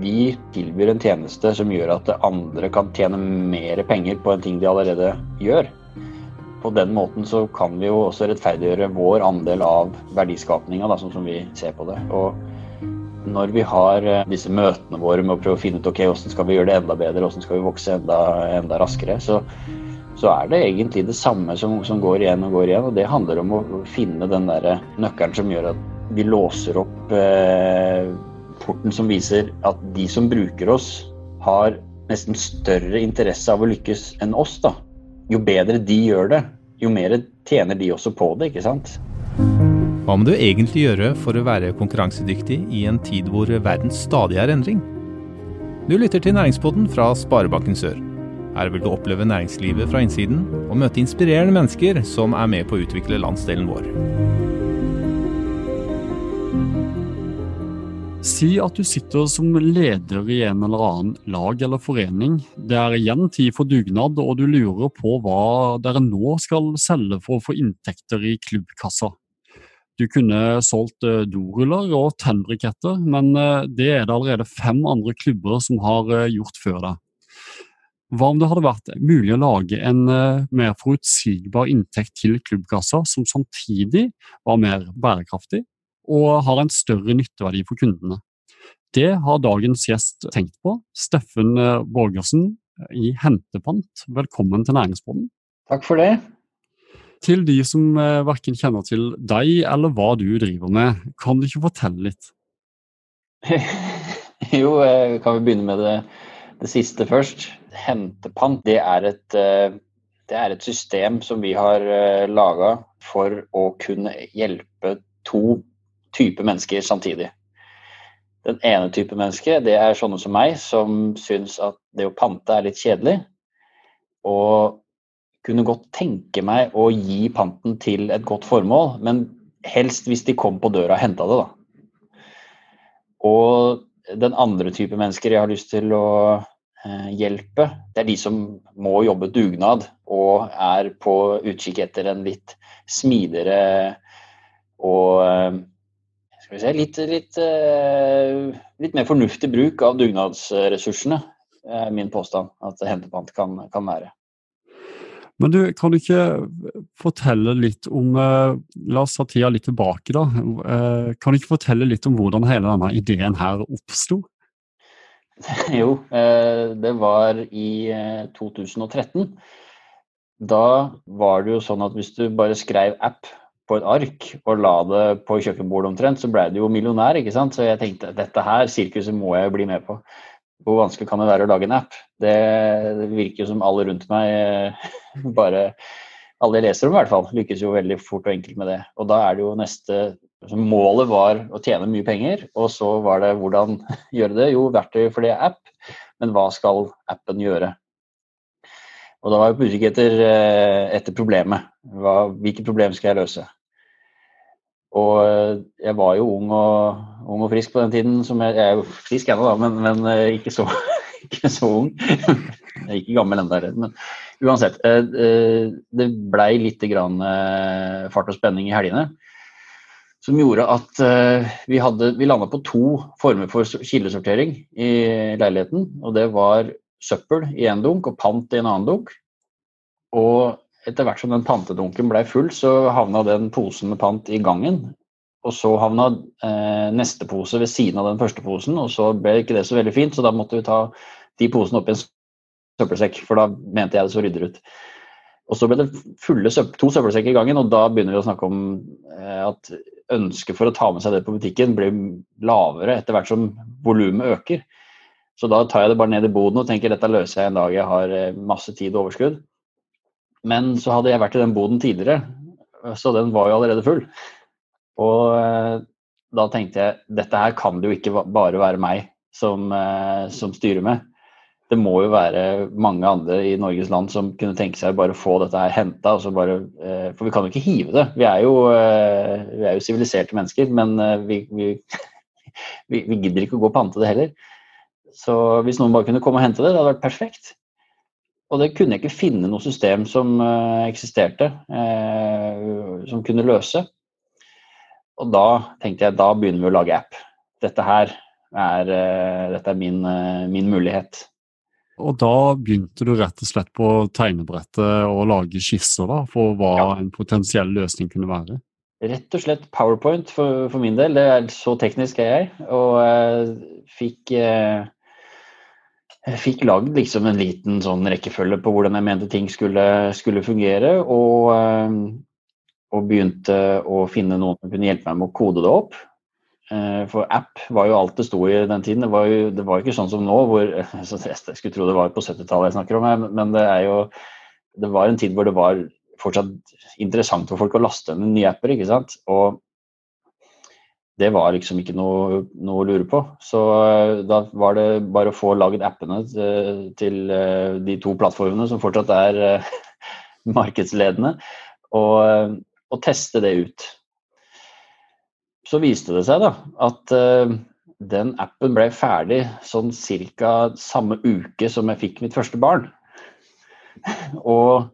vi tilbyr en tjeneste som gjør at andre kan tjene mer penger på en ting de allerede gjør. På den måten så kan vi jo også rettferdiggjøre vår andel av verdiskapinga, sånn som vi ser på det. Og når vi har eh, disse møtene våre med å prøve å finne ut ok, hvordan skal vi gjøre det enda bedre, hvordan skal vi vokse enda, enda raskere, så, så, er det egentlig det samme som, som, går igjen og går igjen. Og det handler om å finne den der nøkkelen som gjør at vi låser opp eh, porten som viser at de som bruker oss, har nesten større interesse av å lykkes enn oss. da. Jo bedre de gjør det, jo mer tjener de også på det, ikke sant. Hva må du egentlig gjøre for å være konkurransedyktig i en tid hvor verden stadig er endring? Du lytter til Næringspodden fra Sparebanken Sør. Her vil du oppleve næringslivet fra innsiden og møte inspirerende mennesker som er med på å utvikle landsdelen vår. Si at du sitter som leder i en eller annen lag eller forening. Det er igjen tid for dugnad, og du lurer på hva dere nå skal selge for å få inntekter i klubbkassa. Du kunne solgt eh, doruller og tennbriketter, men eh, det er det allerede fem andre klubber som har eh, gjort før deg. Hva om det hadde vært mulig å lage en mer forutsigbar inntekt til klubbkassa, som samtidig var mer bærekraftig og har en større nytteverdi for kundene. Det har dagens gjest tenkt på. Steffen eh, Borgersen i Hentepant, velkommen til Næringsbonden. Takk for det. Til de som eh, verken kjenner til deg eller hva du driver med, kan du ikke fortelle litt? jo, eh, kan vi begynne med det, det siste først. Hentepant det er, et, det er et system som vi har laga for å kunne hjelpe to type mennesker samtidig. Den ene type menneske, det er sånne som meg, som syns at det å pante er litt kjedelig. Og kunne godt tenke meg å gi panten til et godt formål, men helst hvis de kom på døra og henta det, da. Og den andre type mennesker jeg har lyst til å eh, hjelpe, det er de som må jobbe dugnad og er på utkikk etter en litt smidigere og eh, se, litt, litt, eh, litt, mer fornuftig bruk av dugnadsressursene, er min påstand at hentepant kan, kan være. Men du, kan du ikke fortelle litt om eh, La oss ta tida litt tilbake, da. Eh, kan du ikke fortelle litt om hvordan hele denne ideen her oppsto? Jo, det var i 2013. Da var det jo sånn at hvis du bare skrev app et ark og la det på kjøkkenbordet omtrent, så ble det jo millionær. ikke sant? Så jeg tenkte dette her sirkuset må jeg bli med på. Hvor vanskelig kan det være å lage en app? Det, virker som alle rundt meg eh, bare Alle jeg leser om, i hvert fall, lykkes jo veldig fort og enkelt med det. Og da er det jo neste altså Målet var å tjene mye penger, og så var det hvordan gjøre det? Jo, verktøy for det er app, men hva skal appen gjøre? Og da var jeg på utkikk etter, eh, etter problemet. Hva, hvilke problem skal jeg løse? Og eh, jeg var jo ung og, ung og frisk på den tiden. Som jeg, jeg er jo frisk ennå, da, men, men eh, ikke, så, ikke, så, ung. Jeg er ikke gammel ennå, men uansett. Det blei litt grann fart og spenning i helgene. Som gjorde at vi, hadde, vi landa på to former for kildesortering i leiligheten. Og det var søppel i en dunk og pant i en annen dunk. Og etter hvert som den pantedunken ble full, så havna den posen med pant i gangen. Og så havna eh, neste pose ved siden av den første posen, og så ble ikke det så veldig fint, så da måtte vi ta de posene oppi en søppelsekk, for da mente jeg det så rydder ut. Og så ble det fulle søpp to søppelsekker i gangen, og da begynner vi å snakke om eh, at ønsket for å ta med seg det på butikken blir lavere etter hvert som volumet øker. Så da tar jeg det bare ned i boden og tenker dette løser jeg en dag jeg har eh, masse tid og overskudd. Men så hadde jeg vært i den boden tidligere, så den var jo allerede full. Og eh, da tenkte jeg dette her kan det jo ikke bare være meg som, eh, som styrer med. Det må jo være mange andre i Norges land som kunne tenke seg bare få dette her henta. For vi kan jo ikke hive det. Vi er jo siviliserte mennesker, men vi, vi, vi, vi gidder ikke å gå og pante det heller. Så hvis noen bare kunne komme og hente det, det hadde vært perfekt. Og det kunne jeg ikke finne noe system som uh, eksisterte, uh, som kunne løse. Og da tenkte jeg da begynner vi å lage app. Dette her er, dette er min, min mulighet. Og da begynte du rett og slett på tegnebrettet å lage skisser da, for hva ja. en potensiell løsning kunne være? Rett og slett PowerPoint for, for min del. Det er Så teknisk er jeg. Og jeg fikk, jeg fikk lagd liksom en liten sånn rekkefølge på hvordan jeg mente ting skulle, skulle fungere. Og, og begynte å finne noen som kunne hjelpe meg med å kode det opp. Eh, for app var jo alt det sto i den tiden. Det var jo, det var ikke sånn som nå, hvor Jeg skulle tro det var på 70-tallet jeg snakker om, men det er jo Det var en tid hvor det var fortsatt interessant for folk å laste ned nye apper, ikke sant. Og det var liksom ikke noe, noe, å lure på. Så eh, da var det bare å få laget appene til eh, de to plattformene som fortsatt er markedsledende, og, og teste det ut så viste det seg da at den appen ble ferdig sånn ca. samme uke som jeg fikk mitt første barn. og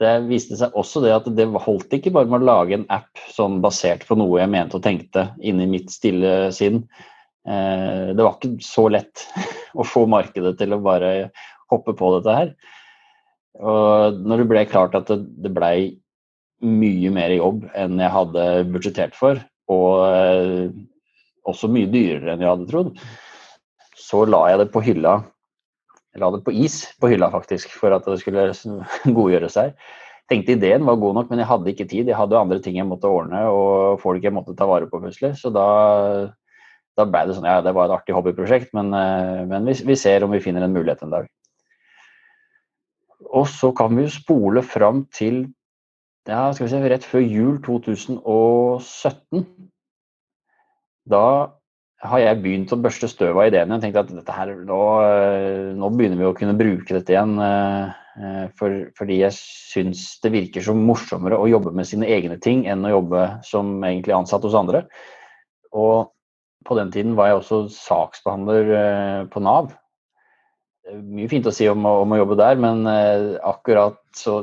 det viste seg også det at det holdt ikke bare med å lage en app sånn basert på noe jeg mente og tenkte inni mitt stille sinn. Uh, det var ikke så lett å få markedet til å bare hoppe på dette her. Og når det ble klart at det, det blei mye mer jobb enn jeg hadde budsjettert for, og eh, også mye dyrere enn jeg hadde trodd, så la jeg det på hylla. La det på is på hylla, faktisk, for at det skulle godgjøre seg. Tenkte ideen var god nok, men jeg hadde ikke tid. Jeg hadde andre ting jeg måtte ordne og folk jeg måtte ta vare på plutselig. Så da, da ble det sånn Ja, det var et artig hobbyprosjekt, men, eh, men vi, vi, ser om vi finner en mulighet en dag. Og så kan vi jo spole fram til ja, skal vi se, rett før jul 2017. Da har jeg begynt å børste støv av ideene. Jeg tenkte at dette her, nå, eh, nå, begynner vi å kunne bruke dette igjen. Eh, eh, for, fordi jeg syns det virker så morsommere å jobbe med sine egne ting enn å jobbe som egentlig ansatt hos andre. Og på den tiden var jeg også saksbehandler på Nav. Mye fint å si om, om å jobbe der, men akkurat så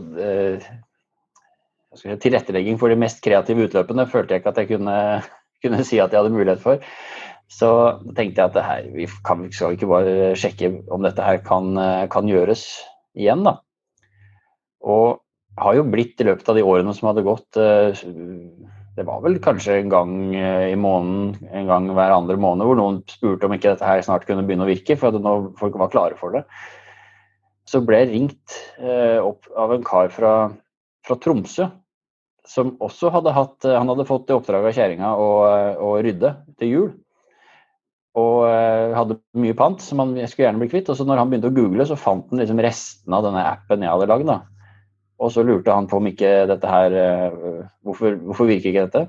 tilrettelegging for de mest kreative utløpene følte jeg ikke at jeg kunne, kunne si at jeg hadde mulighet for. Så tenkte jeg at her, vi kan, skal ikke bare sjekke om dette her kan, kan gjøres igjen, da. Og har jo blitt i løpet av de årene som hadde gått eh, Det var vel kanskje en gang eh, i måneden, en gang hver andre måned, hvor noen spurte om ikke dette her snart kunne begynne å virke, for at folk var klare for det. Så ble jeg ringt eh, opp av en kar fra, fra Tromsø som også hadde hatt Han hadde fått i oppdrag av kjerringa å, å, rydde til jul. Og uh, hadde mye pant som han skulle gjerne bli kvitt. Og så når han begynte å google, så fant han liksom restene av denne appen jeg hadde lagd. Og så lurte han på om ikke dette her uh, hvorfor, hvorfor, virker ikke dette?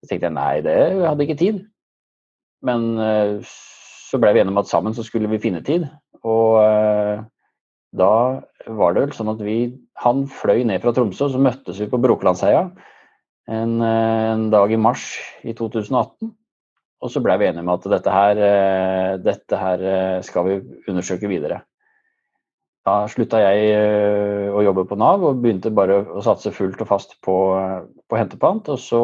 Så tenkte jeg nei, det jeg hadde ikke tid. Men uh, så ble vi enige om at sammen så skulle vi finne tid. Og da var det vel sånn at vi Han fløy ned fra Tromsø, og så møttes vi på Brokelandsheia en, en, dag i mars i 2018. Og så ble vi enige om at dette her, eh, dette her eh, skal vi undersøke videre. Da slutta jeg eh, å jobbe på Nav og begynte bare å satse fullt og fast på, på hentepant. Og så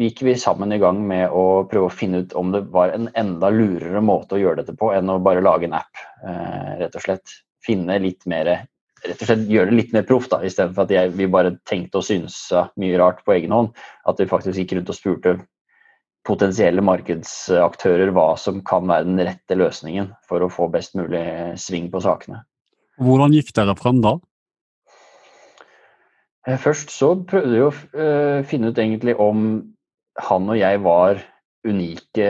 gikk vi sammen i gang med å prøve å finne ut om det var en enda lurere måte å gjøre dette på enn å bare lage en app. Rett og slett finne litt mer rett og slett gjøre det litt mer proff, istedenfor at jeg, vi bare tenkte og synsa mye rart på egen hånd. At vi faktisk gikk rundt og spurte potensielle markedsaktører hva som kan være den rette løsningen for å få best mulig sving på sakene. Hvordan gikk dere frem da? Eh, først så prøvde vi å eh, finne ut egentlig om han og jeg var unike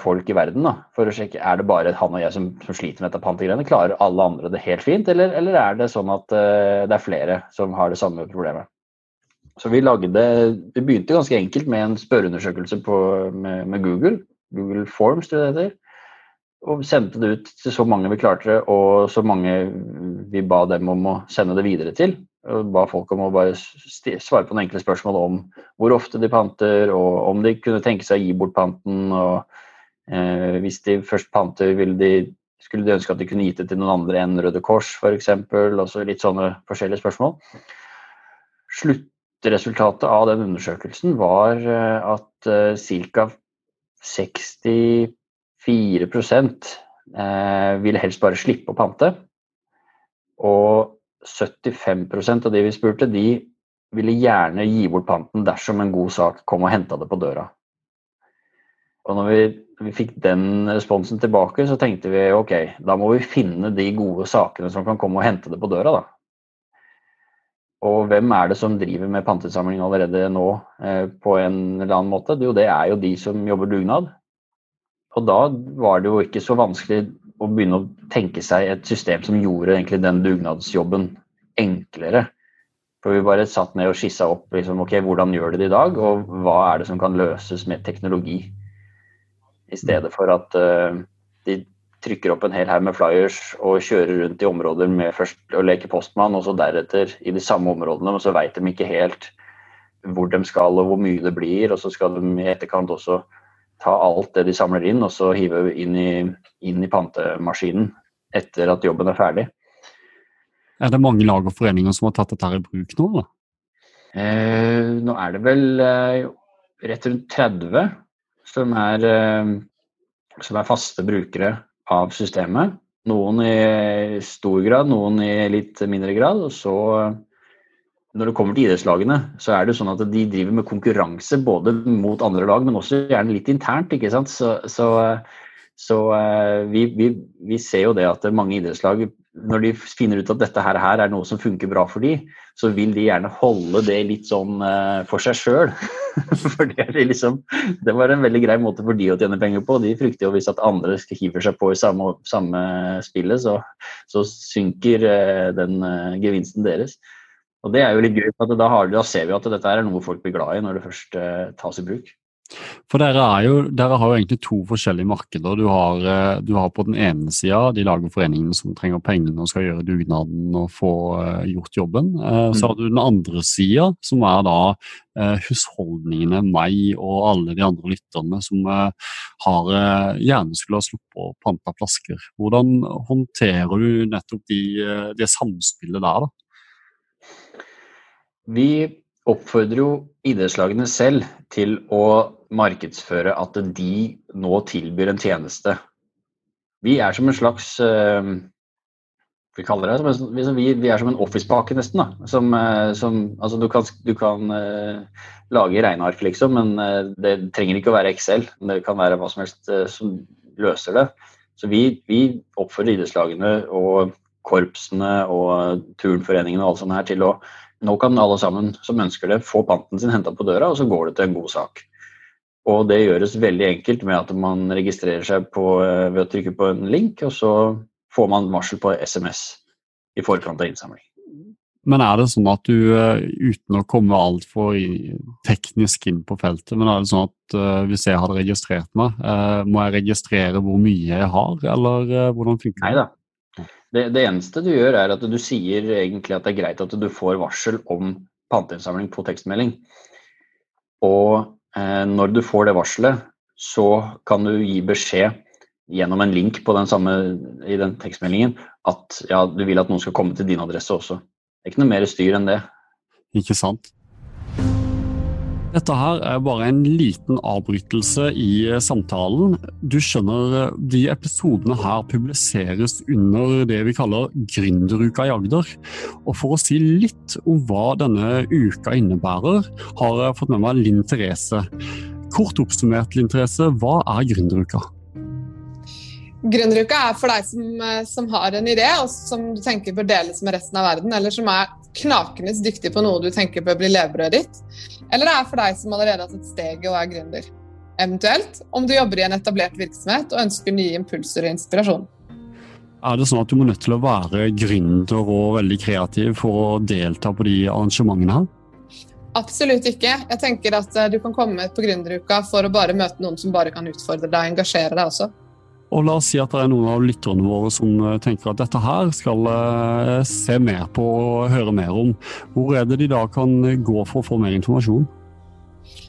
folk i verden. Da, for å sjekke er det bare han og jeg som, som sliter med dette pantegreiene. Klarer alle andre det helt fint, eller, eller er det sånn at uh, det er flere som har det samme problemet? Så vi lagde Vi begynte ganske enkelt med en spørreundersøkelse med, med, Google. Google Forms, tror jeg det heter. Og sendte det ut til så mange vi klarte, og så mange vi ba dem om å sende det videre til og ba folk om å bare svare på noen enkle spørsmål om hvor ofte de panter, og om de kunne tenke seg å gi bort panten. og eh, Hvis de først panter, de, skulle de ønske at de kunne gitt det til noen andre enn Røde Kors f.eks. Litt sånne forskjellige spørsmål. Sluttresultatet av den undersøkelsen var eh, at eh, ca. 64 eh, ville helst bare slippe å pante. Og 75% av de vi spurte, de ville gjerne gi bort panten dersom en god sak kom og henta det på døra. Og når vi, vi, fikk den responsen tilbake, så tenkte vi ok, da må vi finne de gode sakene som kan komme og hente det på døra, da. Og hvem er det som driver med pantesamling allerede nå eh, på en eller annen måte? Jo, det er jo de som jobber dugnad. Og da var det jo ikke så vanskelig å begynne å tenke seg et system som gjorde egentlig den dugnadsjobben enklere. For vi bare satt ned og skissa opp liksom, ok, hvordan gjør de det i dag, og hva er det som kan løses med teknologi. I stedet for at uh, de trykker opp en hel haug med flyers og kjører rundt i områder med først å leke postmann, og så deretter i de samme områdene, men så veit de ikke helt hvor de skal og hvor mye det blir. Og så skal de i etterkant også ta alt det de samler inn, og så hive inn i, inn i pantemaskinen etter at jobben er ferdig. Er det mange lag og foreninger som har tatt dette i bruk nå? Da? Eh, nå er det vel eh, rett rundt 30 som er, eh, som er faste brukere av systemet. Noen i stor grad, noen i litt mindre grad. Og så, når det kommer til idrettslagene, så er det jo sånn at de driver med konkurranse både mot andre lag, men også gjerne litt internt. ikke sant? Så, så, så eh, vi, vi, vi, ser jo det at mange idrettslag når de finner ut at dette her, er noe som funker bra for de, så vil de gjerne holde det litt sånn uh, for seg sjøl. for det, liksom, det, var en veldig grei måte for de å tjene penger på. De frykter jo hvis at andre hiver seg på i samme, samme spillet, så, så synker uh, den uh, gevinsten deres. Og det er jo litt gøy, for da, har, da, ser vi at dette er noe folk blir glad i når det først tas i bruk. For dere, jo, dere, har jo egentlig to forskjellige markeder. Du har, eh, du har på den ene sida de lag og foreningene som trenger pengene og skal gjøre dugnaden og få uh, gjort jobben. Mm. Så har du den andre sida, som er da husholdningene, meg og alle de andre lytterne som har gjerne skulle ha sluppet å pante flasker. Hvordan håndterer du nettopp de, det samspillet der, da? Vi oppfordrer jo idrettslagene selv til å markedsføre at de nå tilbyr en tjeneste. Vi er som en slags uh, vi kaller det vi, vi er som en office-pake nesten. da. Som, uh, som, altså du kan, du kan uh, lage regneark, liksom, men det trenger ikke å være Excel. Det kan være hva som helst som løser det. Så vi, vi oppfordrer idrettslagene og korpsene og turnforeningene og alt sånt her til å nå kan alle sammen som ønsker det, få panten sin henta på døra, og så går det til en god sak. Og det gjøres veldig enkelt med at man registrerer seg på, eh, ved å trykke på en link, og så får man varsel på SMS i forkant av innsamling. Men er det sånn at du, eh, uten å komme altfor teknisk inn på feltet, men er det sånn at uh, hvis jeg hadde registrert meg, må jeg registrere hvor mye jeg har, eller hvordan funker det? Nei da. Det, det, eneste du gjør, er at du sier egentlig at det er greit at du får varsel om panteinnsamling på tekstmelding. Og eh, når du får det varselet, så kan du gi beskjed gjennom en link på den samme, i den tekstmeldingen at ja, du vil at noen skal komme til din adresse også. Det er ikke noe mer styr enn det. Ikke sant. Dette her er bare en liten avbrytelse i eh, samtalen. Du skjønner, eh, de episodene her publiseres under det vi kaller Gründeruka i Agder. Og for å si litt om hva denne uka innebærer, har jeg fått med meg Linn Therese. Kort oppsummert, Linn Therese, hva er Gründeruka? Gründeruka er for deg som, eh, som, har en idé og som du tenker bør deles med resten av verden, eller som er knakende dyktig på noe du tenker bør bli levebrødet ditt. Eller det er for deg som allerede har tatt steget og er gründer. Eventuelt om du jobber i en etablert virksomhet og ønsker nye impulser og inspirasjon. Er det sånn at du må nødt til å være gründer og veldig kreativ for å delta på de arrangementene her? Absolutt ikke. Jeg tenker at eh, du kan komme på gründeruka for å bare møte noen som bare kan utfordre deg og engasjere deg også. Og la oss si at det er noen av lytterne våre som eh, tenker at dette her skal uh, se mer på og høre mer om. Hvor er det de da kan gå for å få mer informasjon?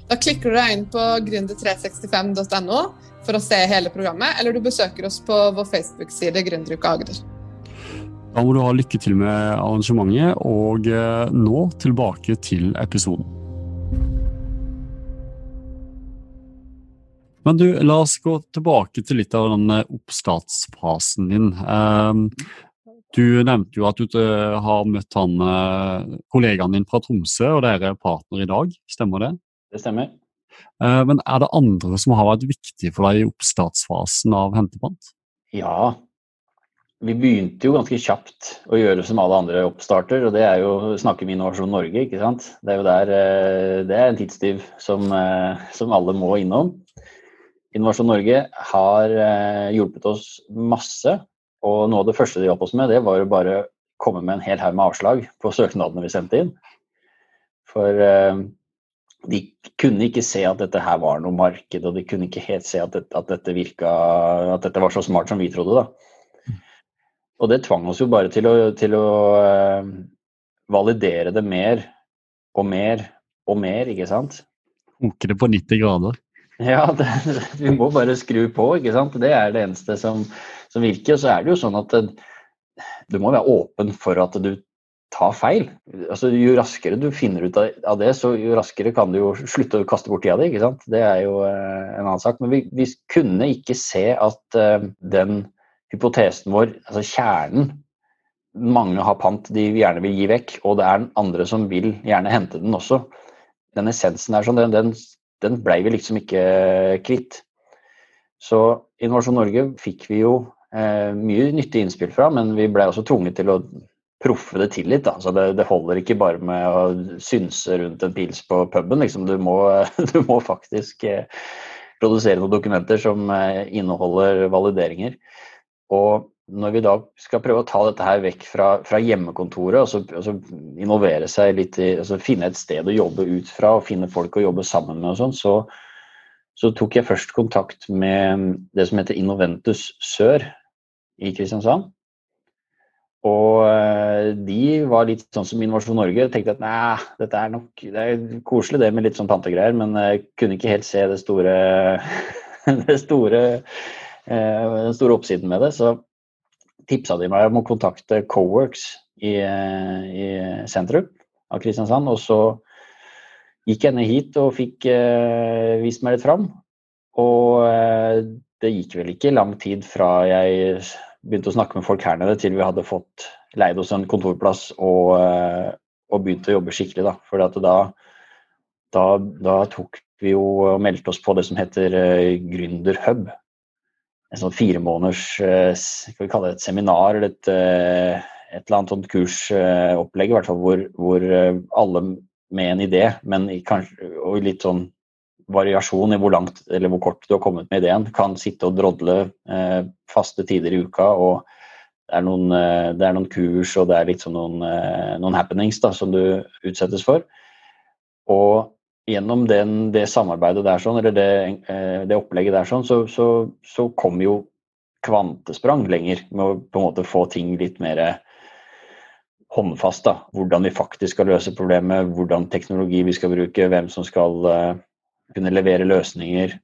Da klikker du deg inn på gründer365.no for å se hele programmet, eller du besøker oss på vår Facebook-side Gründeruka Agder. Da må du ha lykke til med arrangementet, og nå tilbake til episoden. Men du, la oss gå tilbake til litt av den oppstartsfasen din. Um, du nevnte jo at du eh, har møtt han eh, kollegaen din fra Tromsø, og dere er partner i dag. Stemmer det? Det stemmer. Eh, men er det andre som har vært viktige for deg i oppstartsfasen av Hentepant? Ja, vi begynte jo ganske kjapt å gjøre som alle andre oppstarter, og det er jo snakke med Innovasjon Norge, ikke sant. Det er jo der Det er en tidstyv som, som alle må innom. Innovasjon Norge har hjulpet oss masse og noe av det første de hjalp oss med, det var å bare komme med en hel haug med avslag på søknadene vi sendte inn. For uh, de kunne ikke se at dette her var noe marked, og de kunne ikke helt se at, dette, at, dette virka At dette var så smart som vi trodde, da. Og det tvang oss jo bare til å, til å uh, validere det mer og mer og mer, ikke sant? Koke det på 90 grader? Ja, det, vi må bare skru på, ikke sant. Det er det eneste som, som virker. Så er det jo sånn at du må være åpen for at du tar feil. Altså, jo raskere du finner ut av det, så jo raskere kan du jo slutte å kaste bort tida di. ikke sant? Det er jo uh, en annen sak. Men vi, vi kunne ikke se at uh, den hypotesen vår, altså kjernen Mange har pant de gjerne vil gi vekk, og det er andre som vil gjerne hente den også. Den essensen er sånn, den, den, den blei vi liksom ikke kvitt. Så Innovasjon Norge fikk vi jo eh, mye nyttig innspill fra, men vi ble også tvunget til å proffe det til litt. Da. Så det, det, holder ikke bare med å synse rundt en pils på puben. Liksom. Du, må, du, må, faktisk eh, produsere noen dokumenter som eh, inneholder valideringer. Og når vi da skal prøve å ta dette her vekk fra, fra hjemmekontoret, og så, og så, involvere seg litt i altså Finne et sted å jobbe ut fra og finne folk å jobbe sammen med og sånn, så, så tok jeg først kontakt med det som heter Innoventus Sør i Kristiansand. Og eh, de var litt sånn som Innovasjon Norge. Tenkte at nei, dette er nok det er koselig det med litt sånn pantegreier, men jeg kunne ikke helt se det store, det store eh, den store oppsiden med det. Så tipsa de meg om å kontakte Coworks i, i sentrum av Kristiansand. Og så gikk jeg ned hit og fikk eh, vist meg litt fram. Og eh, det gikk vel ikke lang tid fra jeg begynte å snakke med folk her nede, til vi hadde fått leid oss en kontorplass og, eh, og begynte å jobbe skikkelig. Da. For da, da, da, tok vi jo og meldte oss på det som heter eh, Gründerhub. En sånn fire måneders uh, skal vi kalle det et seminar eller et, uh, et eller annet sånt kursopplegg, i hvert fall hvor, hvor alle med en idé, men kanskje, og litt sånn variasjon i hvor langt eller hvor kort du har kommet med ideen, kan sitte og drodle eh, faste tider i uka. og det er, noen, eh, det er noen kurs og det er liksom noen, eh, noen happenings da, som du utsettes for. Og gjennom den, det samarbeidet der, sånn, eller det, eh, det opplegget der, sånn, så, så, så kom jo kvantesprang lenger med å på en måte få ting litt mer håndfast. da, Hvordan vi faktisk skal løse problemet, hvordan teknologi vi skal bruke, hvem som skal uh, kunne levere løsninger.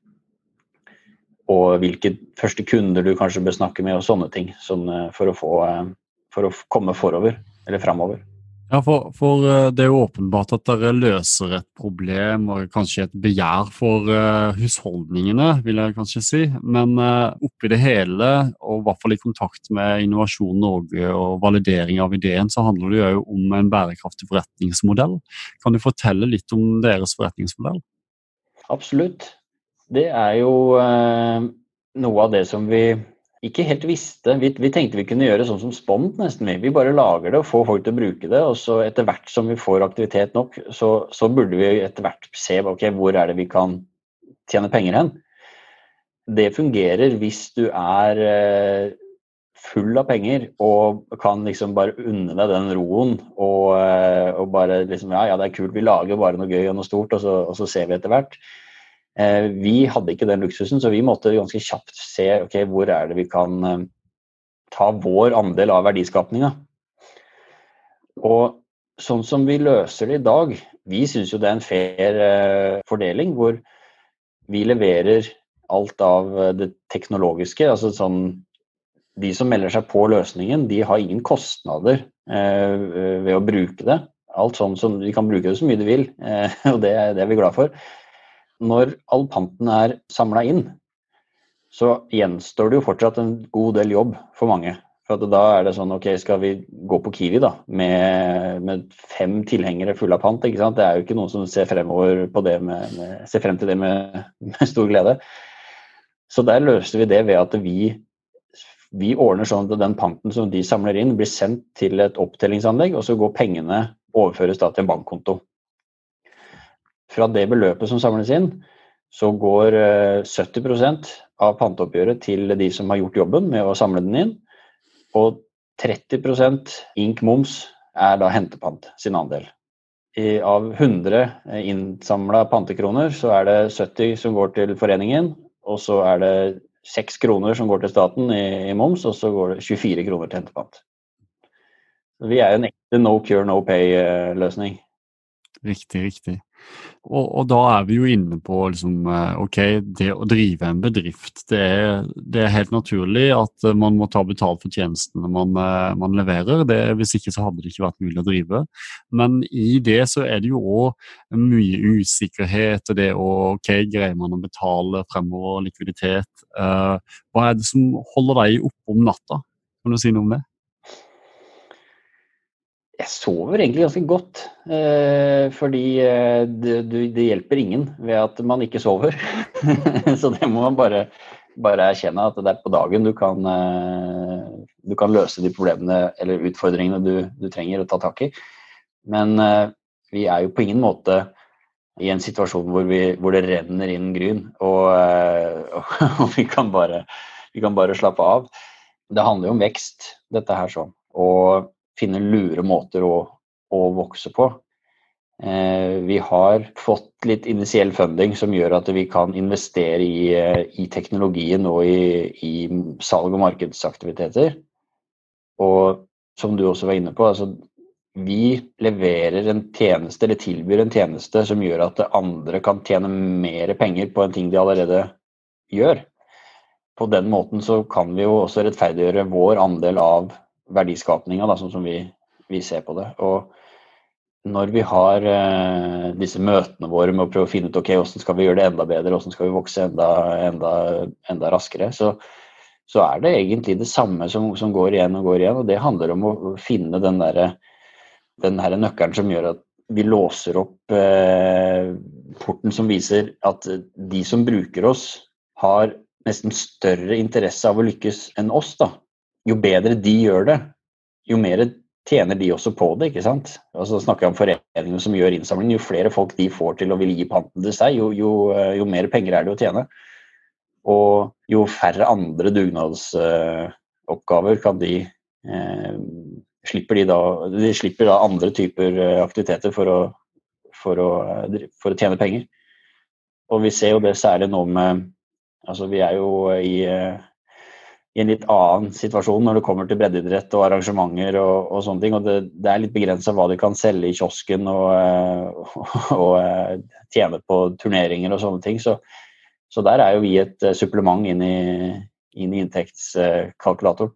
Og hvilke første kunder du kanskje bør snakke med, og sånne ting. Sånn, uh, for, å få, for å komme forover, eller framover. Ja, for, for, eh, det er jo åpenbart at dere løser et problem og kanskje et begjær for uh, husholdningene, vil jeg kanskje si. Men uh, oppi det hele, og i hvert fall i kontakt med Innovasjon Norge og validering av ideen, så handler det jo om en bærekraftig forretningsmodell. Kan du fortelle litt om deres forretningsmodell? Absolutt. Det er jo noe av det som vi ikke helt visste. Vi, vi, tenkte vi kunne gjøre sånn som Spont, nesten. Vi bare lager det og får folk til å bruke det. Og så etter hvert som vi får aktivitet nok, så, så burde vi etter hvert se ok, hvor er det vi kan tjene penger hen. Det fungerer hvis du er eh, full av penger og kan liksom bare unne deg den roen og, eh, og bare liksom ja, ja, det er kult, vi lager bare noe gøy og noe stort, og så, og så ser vi etter hvert. Eh, vi hadde ikke den luksusen, så vi måtte ganske kjapt se okay, hvor er det vi kan eh, ta vår andel av verdiskapninga. Og sånn som vi løser det i dag, vi syns jo det er en fair eh, fordeling hvor vi leverer alt av det teknologiske. altså sånn De som melder seg på løsningen, de har ingen kostnader ved å bruke det. Alt sånn som, De kan bruke det så mye de vil, og det, det er vi glad for. Når all panten er samla inn, så gjenstår det jo fortsatt en god del jobb for mange. For da er det sånn, ok, Skal vi gå på Kiwi da, med, med fem tilhengere fulle av pant? ikke sant? Det er jo ikke noen som ser, fremover på det med, med, ser frem til det med, med, stor glede. Så der løser vi det ved at vi, vi ordner sånn at den panten som de samler inn, blir sendt til et opptellingsanlegg, og så går pengene overføres da til en bankkonto. Fra det beløpet som samles inn, så går 70 eh, av panteoppgjøret til de som har gjort jobben med å samle den inn. Og 30% ink moms er da hentepant sin andel. I, av 100 innsamla pantekroner, så er det 70 som går til foreningen, og så er det 6 kroner som går til staten i, i moms, og så går det 24 kroner til hentepant. Vi er en ekte no cure, no pay-løsning. Eh, riktig, riktig. Og, og, da er vi jo inne på liksom, eh, ok, det å drive en bedrift. Det er, det er, helt naturlig at man må ta betalt for tjenestene man, eh, man leverer. Det, hvis ikke så hadde det ikke vært mulig å drive. Men i det så er det jo òg mye usikkerhet. og det å, ok, Greier man å betale fremover, likviditet? Uh, hva er det som holder deg oppe om natta? Kan du si noe om det? Jeg sover egentlig ganske godt. Eh, fordi eh, det, det, hjelper ingen ved at man ikke sover. så det må man bare, bare, erkjenne at det er på dagen du kan, eh, du kan løse de problemene eller utfordringene du, du, trenger å ta tak i. Men vi er jo på ingen måte i en situasjon hvor, vi, hvor det renner inn gryn, og, og, og vi, kan bare, vi, kan bare, slappe av. Det handler jo om vekst, dette her sånn. Og finne lure måter å, å vokse på. Eh, vi har fått litt initiell funding som gjør at vi kan investere i, eh, i teknologien og i, i, salg- og markedsaktiviteter. Og som du også var inne på, altså, vi leverer en tjeneste eller tilbyr en tjeneste som gjør at andre kan tjene mer penger på en ting de allerede gjør. På den måten så kan vi jo også rettferdiggjøre vår andel av verdiskapninga, sånn som vi, vi, ser på det. Og når vi har eh, disse møtene våre med å prøve å finne ut ok, hvordan skal vi gjøre det enda bedre, hvordan skal vi vokse enda, enda, enda raskere, så, så, er det egentlig det samme som, som, går igjen og går igjen. Og det handler om å finne den derre den her nøkkelen som gjør at vi låser opp eh, porten som viser at de som bruker oss, har nesten større interesse av å lykkes enn oss. da jo bedre de gjør det, jo mer tjener de også på det. ikke sant? Altså snakker jeg om foreningene som gjør innsamling. Jo flere folk de får til å ville gi panten til seg, jo, jo, eh, jo, mer penger er det å tjene. Og jo færre andre dugnadsoppgaver kan de uh, slipper de, da, de slipper da andre typer eh, aktiviteter for å, for å, eh, for å tjene penger. Og vi ser jo det særlig nå med Altså vi er jo i i en litt annen situasjon når det kommer til breddeidrett og arrangementer og, og sånne ting. Og det, det er litt begrensa hva de kan selge i kiosken og, og, eh, og, eh, tjene på turneringer og sånne ting. Så, så der er jo vi et eh, supplement inn i, inn i inntektskalkulatoren.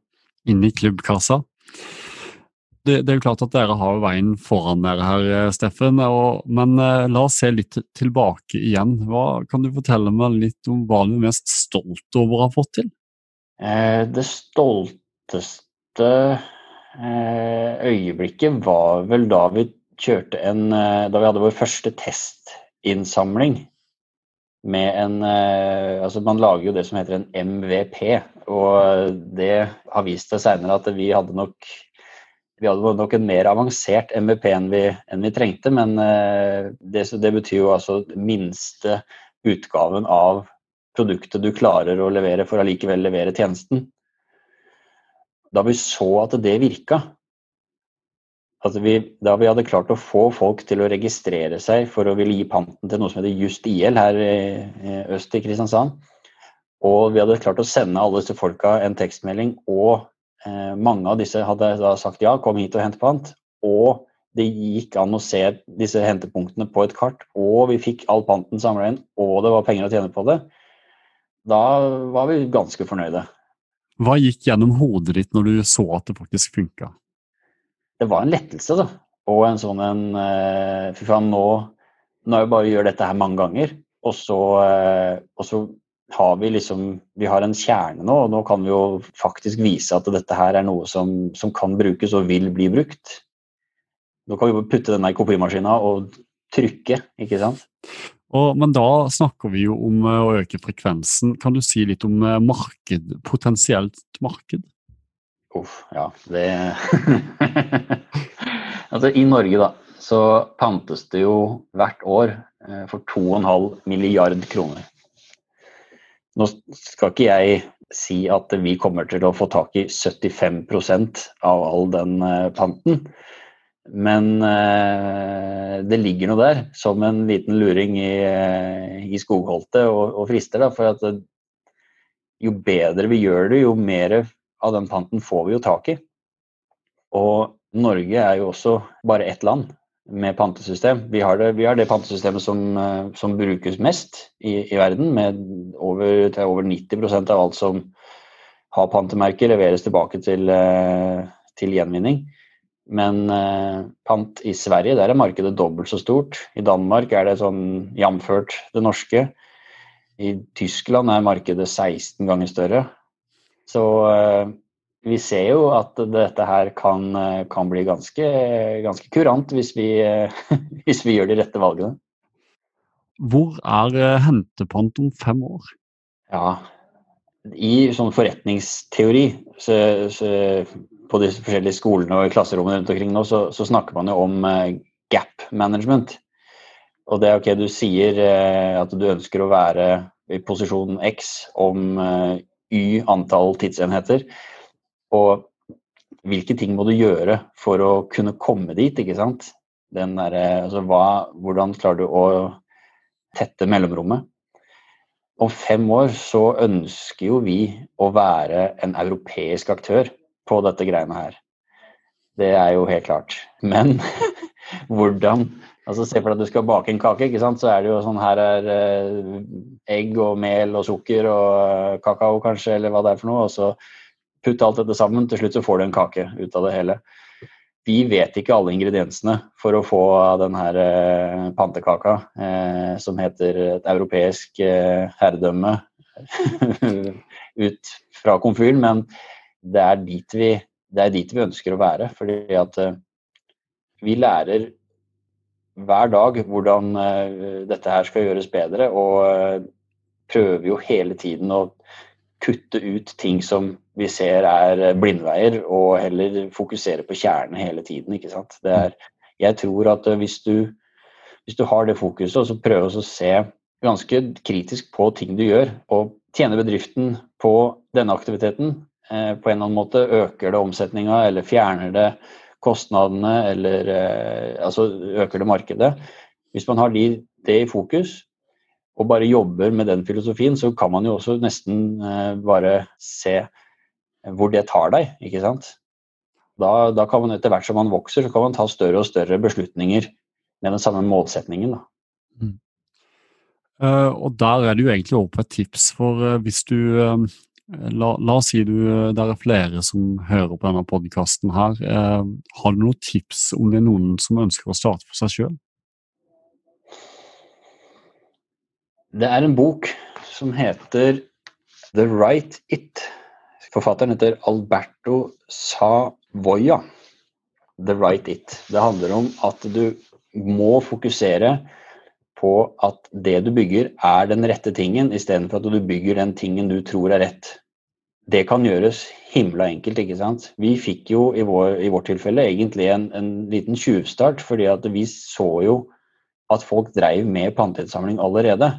Inn i klubbkassa? Det, det, er jo klart at dere har veien foran dere her, Steffen. Og, men la oss se litt tilbake igjen. Hva, kan du fortelle meg litt om hva du er mest stolt over å ha fått til? Eh, det stolteste eh, øyeblikket var vel da vi kjørte en eh, Da vi hadde vår første testinnsamling med en Altså, man lager jo det som heter en MVP, og det har vist seg seinere at vi hadde nok vi hadde nok en mer avansert MVP enn vi, enn vi trengte, men det, det, betyr jo altså minste utgaven av produktet du klarer å levere for allikevel levere tjenesten. Da vi så at det virka, at vi, da vi hadde klart å få folk til å registrere seg for å ville gi panten til noe som heter Just IL her i, øst i Kristiansand, og vi hadde klart å sende alle disse folka en tekstmelding, og eh, mange av disse hadde da sagt ja, kom hit og hent pant, og det gikk an å se disse hentepunktene på et kart, og vi fikk all panten samla inn, og det var penger å tjene på det, da var vi ganske fornøyde. Hva gikk gjennom hodet ditt når du så at det faktisk funka? Det var en lettelse, da. Og en sånn en uh, Fy faen, nå, er jeg bare gjør dette her mange ganger, Og så, eh, og så har vi liksom Vi har en kjerne nå, og nå kan vi jo faktisk vise at dette her er noe som, som kan brukes og vil bli brukt. Nå kan vi putte denne i kopimaskina og trykke, ikke sant? Og, men da snakker vi jo om eh, å øke frekvensen. Kan du si litt om eh, marked, potensielt marked? Uff, ja, det Altså, i Norge, da, så pantes det jo hvert år eh, for 2,5 milliard kroner. Nå skal ikke jeg si at vi kommer til å få tak i 75% av all den panten. Men eh, det ligger noe der som en liten luring i, eh, i skogholtet og, og, frister. Da, for at jo bedre vi gjør det, jo mer av den panten får vi jo tak i. Og Norge er jo også bare ett land med pantesystem. Vi har det, vi har det pantesystemet som, eh, som, brukes mest i, i verden, med over, over 90% av alt som har pantemerker, leveres tilbake til, eh, til gjenvinning. Men eh, pant i Sverige, der er markedet dobbelt så stort. I Danmark er det sånn jamført det norske. I Tyskland er markedet 16 ganger større. Så eh, vi ser jo at dette her kan, eh, kan bli ganske, ganske, kurant hvis vi, hvis vi, gjør de rette valgene. Hvor er eh, hentepant om fem år? Ja, I sånn forretningsteori så, så på de forskjellige skolene og i klasserommene rundt omkring nå, så, så, snakker man jo om uh, gap management. Og det er ok, du sier uh, at du ønsker å være i posisjon X om uh, Y antall tidsenheter. Og hvilke ting må du gjøre for å kunne komme dit, ikke sant? Der, altså, hva, hvordan klarer du å tette mellomrommet? Om fem år så ønsker jo vi å være en europeisk aktør på dette greiene her. Det er jo helt klart. Men hvordan altså Se for deg at du skal bake en kake, ikke sant? så er det jo sånn her er eh, egg og mel og sukker og kakao kanskje, eller hva det er for noe. og så Putt alt dette sammen, til slutt så får du en kake ut av det hele. Vi vet ikke alle ingrediensene for å få den her eh, pantekaka eh, som heter et europeisk eh, herredømme ut fra komfyren, men det er, vi, det er dit vi ønsker å være. Fordi at eh, vi lærer hver dag hvordan eh, dette her skal gjøres bedre, og eh, prøver jo hele tiden å kutte ut ting som vi ser er blindveier, og heller fokusere på kjernen hele tiden. ikke sant? Er, jeg tror at hvis du, hvis du har det fokuset, og så prøver å se ganske kritisk på ting du gjør, og tjener bedriften på denne aktiviteten, eh, på en eller annen måte øker det omsetninga eller fjerner det kostnadene eller eh, altså øker det markedet. Hvis man har de, det i fokus, og bare jobber med den filosofien, så kan man jo også nesten eh, bare se hvor det tar deg, ikke sant. Da, da, kan man etter hvert som man vokser, så kan man ta større og større beslutninger med den samme målsetningen. Mm. Uh, og der er jo egentlig over på et tips, for uh, hvis du uh, la, la, oss si du, det er flere som hører på denne podkasten her. har du noen tips om det er noen som ønsker å starte for seg sjøl? Det er en bok som heter The Right It Forfatteren heter Alberto Savoya. The Right It. Det handler om at du må fokusere at det du bygger, er den rette tingen, istedenfor at du bygger den tingen du tror er rett. Det kan gjøres himla enkelt, ikke sant. Vi fikk jo i, vår, i vårt tilfelle egentlig en, en liten tjuvstart, fordi at vi så jo at folk dreiv med panteinnsamling allerede.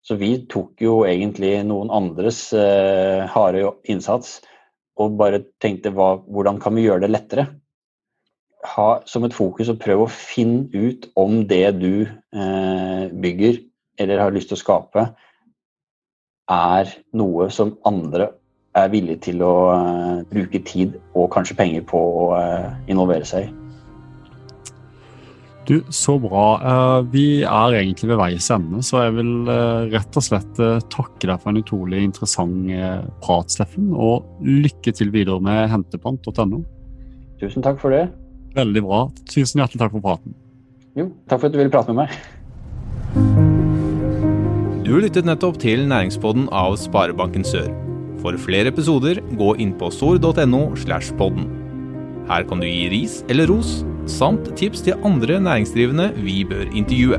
Så vi tok jo egentlig noen andres eh, harde innsats og bare tenkte hva, hvordan kan vi gjøre det lettere? Ha som et fokus å prøve å finne ut om det du eh, bygger eller har lyst til å skape, er noe som andre er villige til å eh, bruke tid og kanskje penger på å eh, involvere seg i. Du, Så bra. Eh, vi er egentlig ved veis ende, så jeg vil eh, rett og slett eh, takke deg for en utrolig interessant prat, Steffen. Og lykke til videre med hentepant.no. Tusen takk for det. Veldig bra. Tusen hjertelig takk for praten. Jo, takk for at du ville prate med meg. Du lyttet nettopp til næringspodden av Sparebanken Sør. For flere episoder, gå inn på sor.no slash podden. Her kan du gi ris eller ros, samt tips til andre næringsdrivende vi bør intervjue.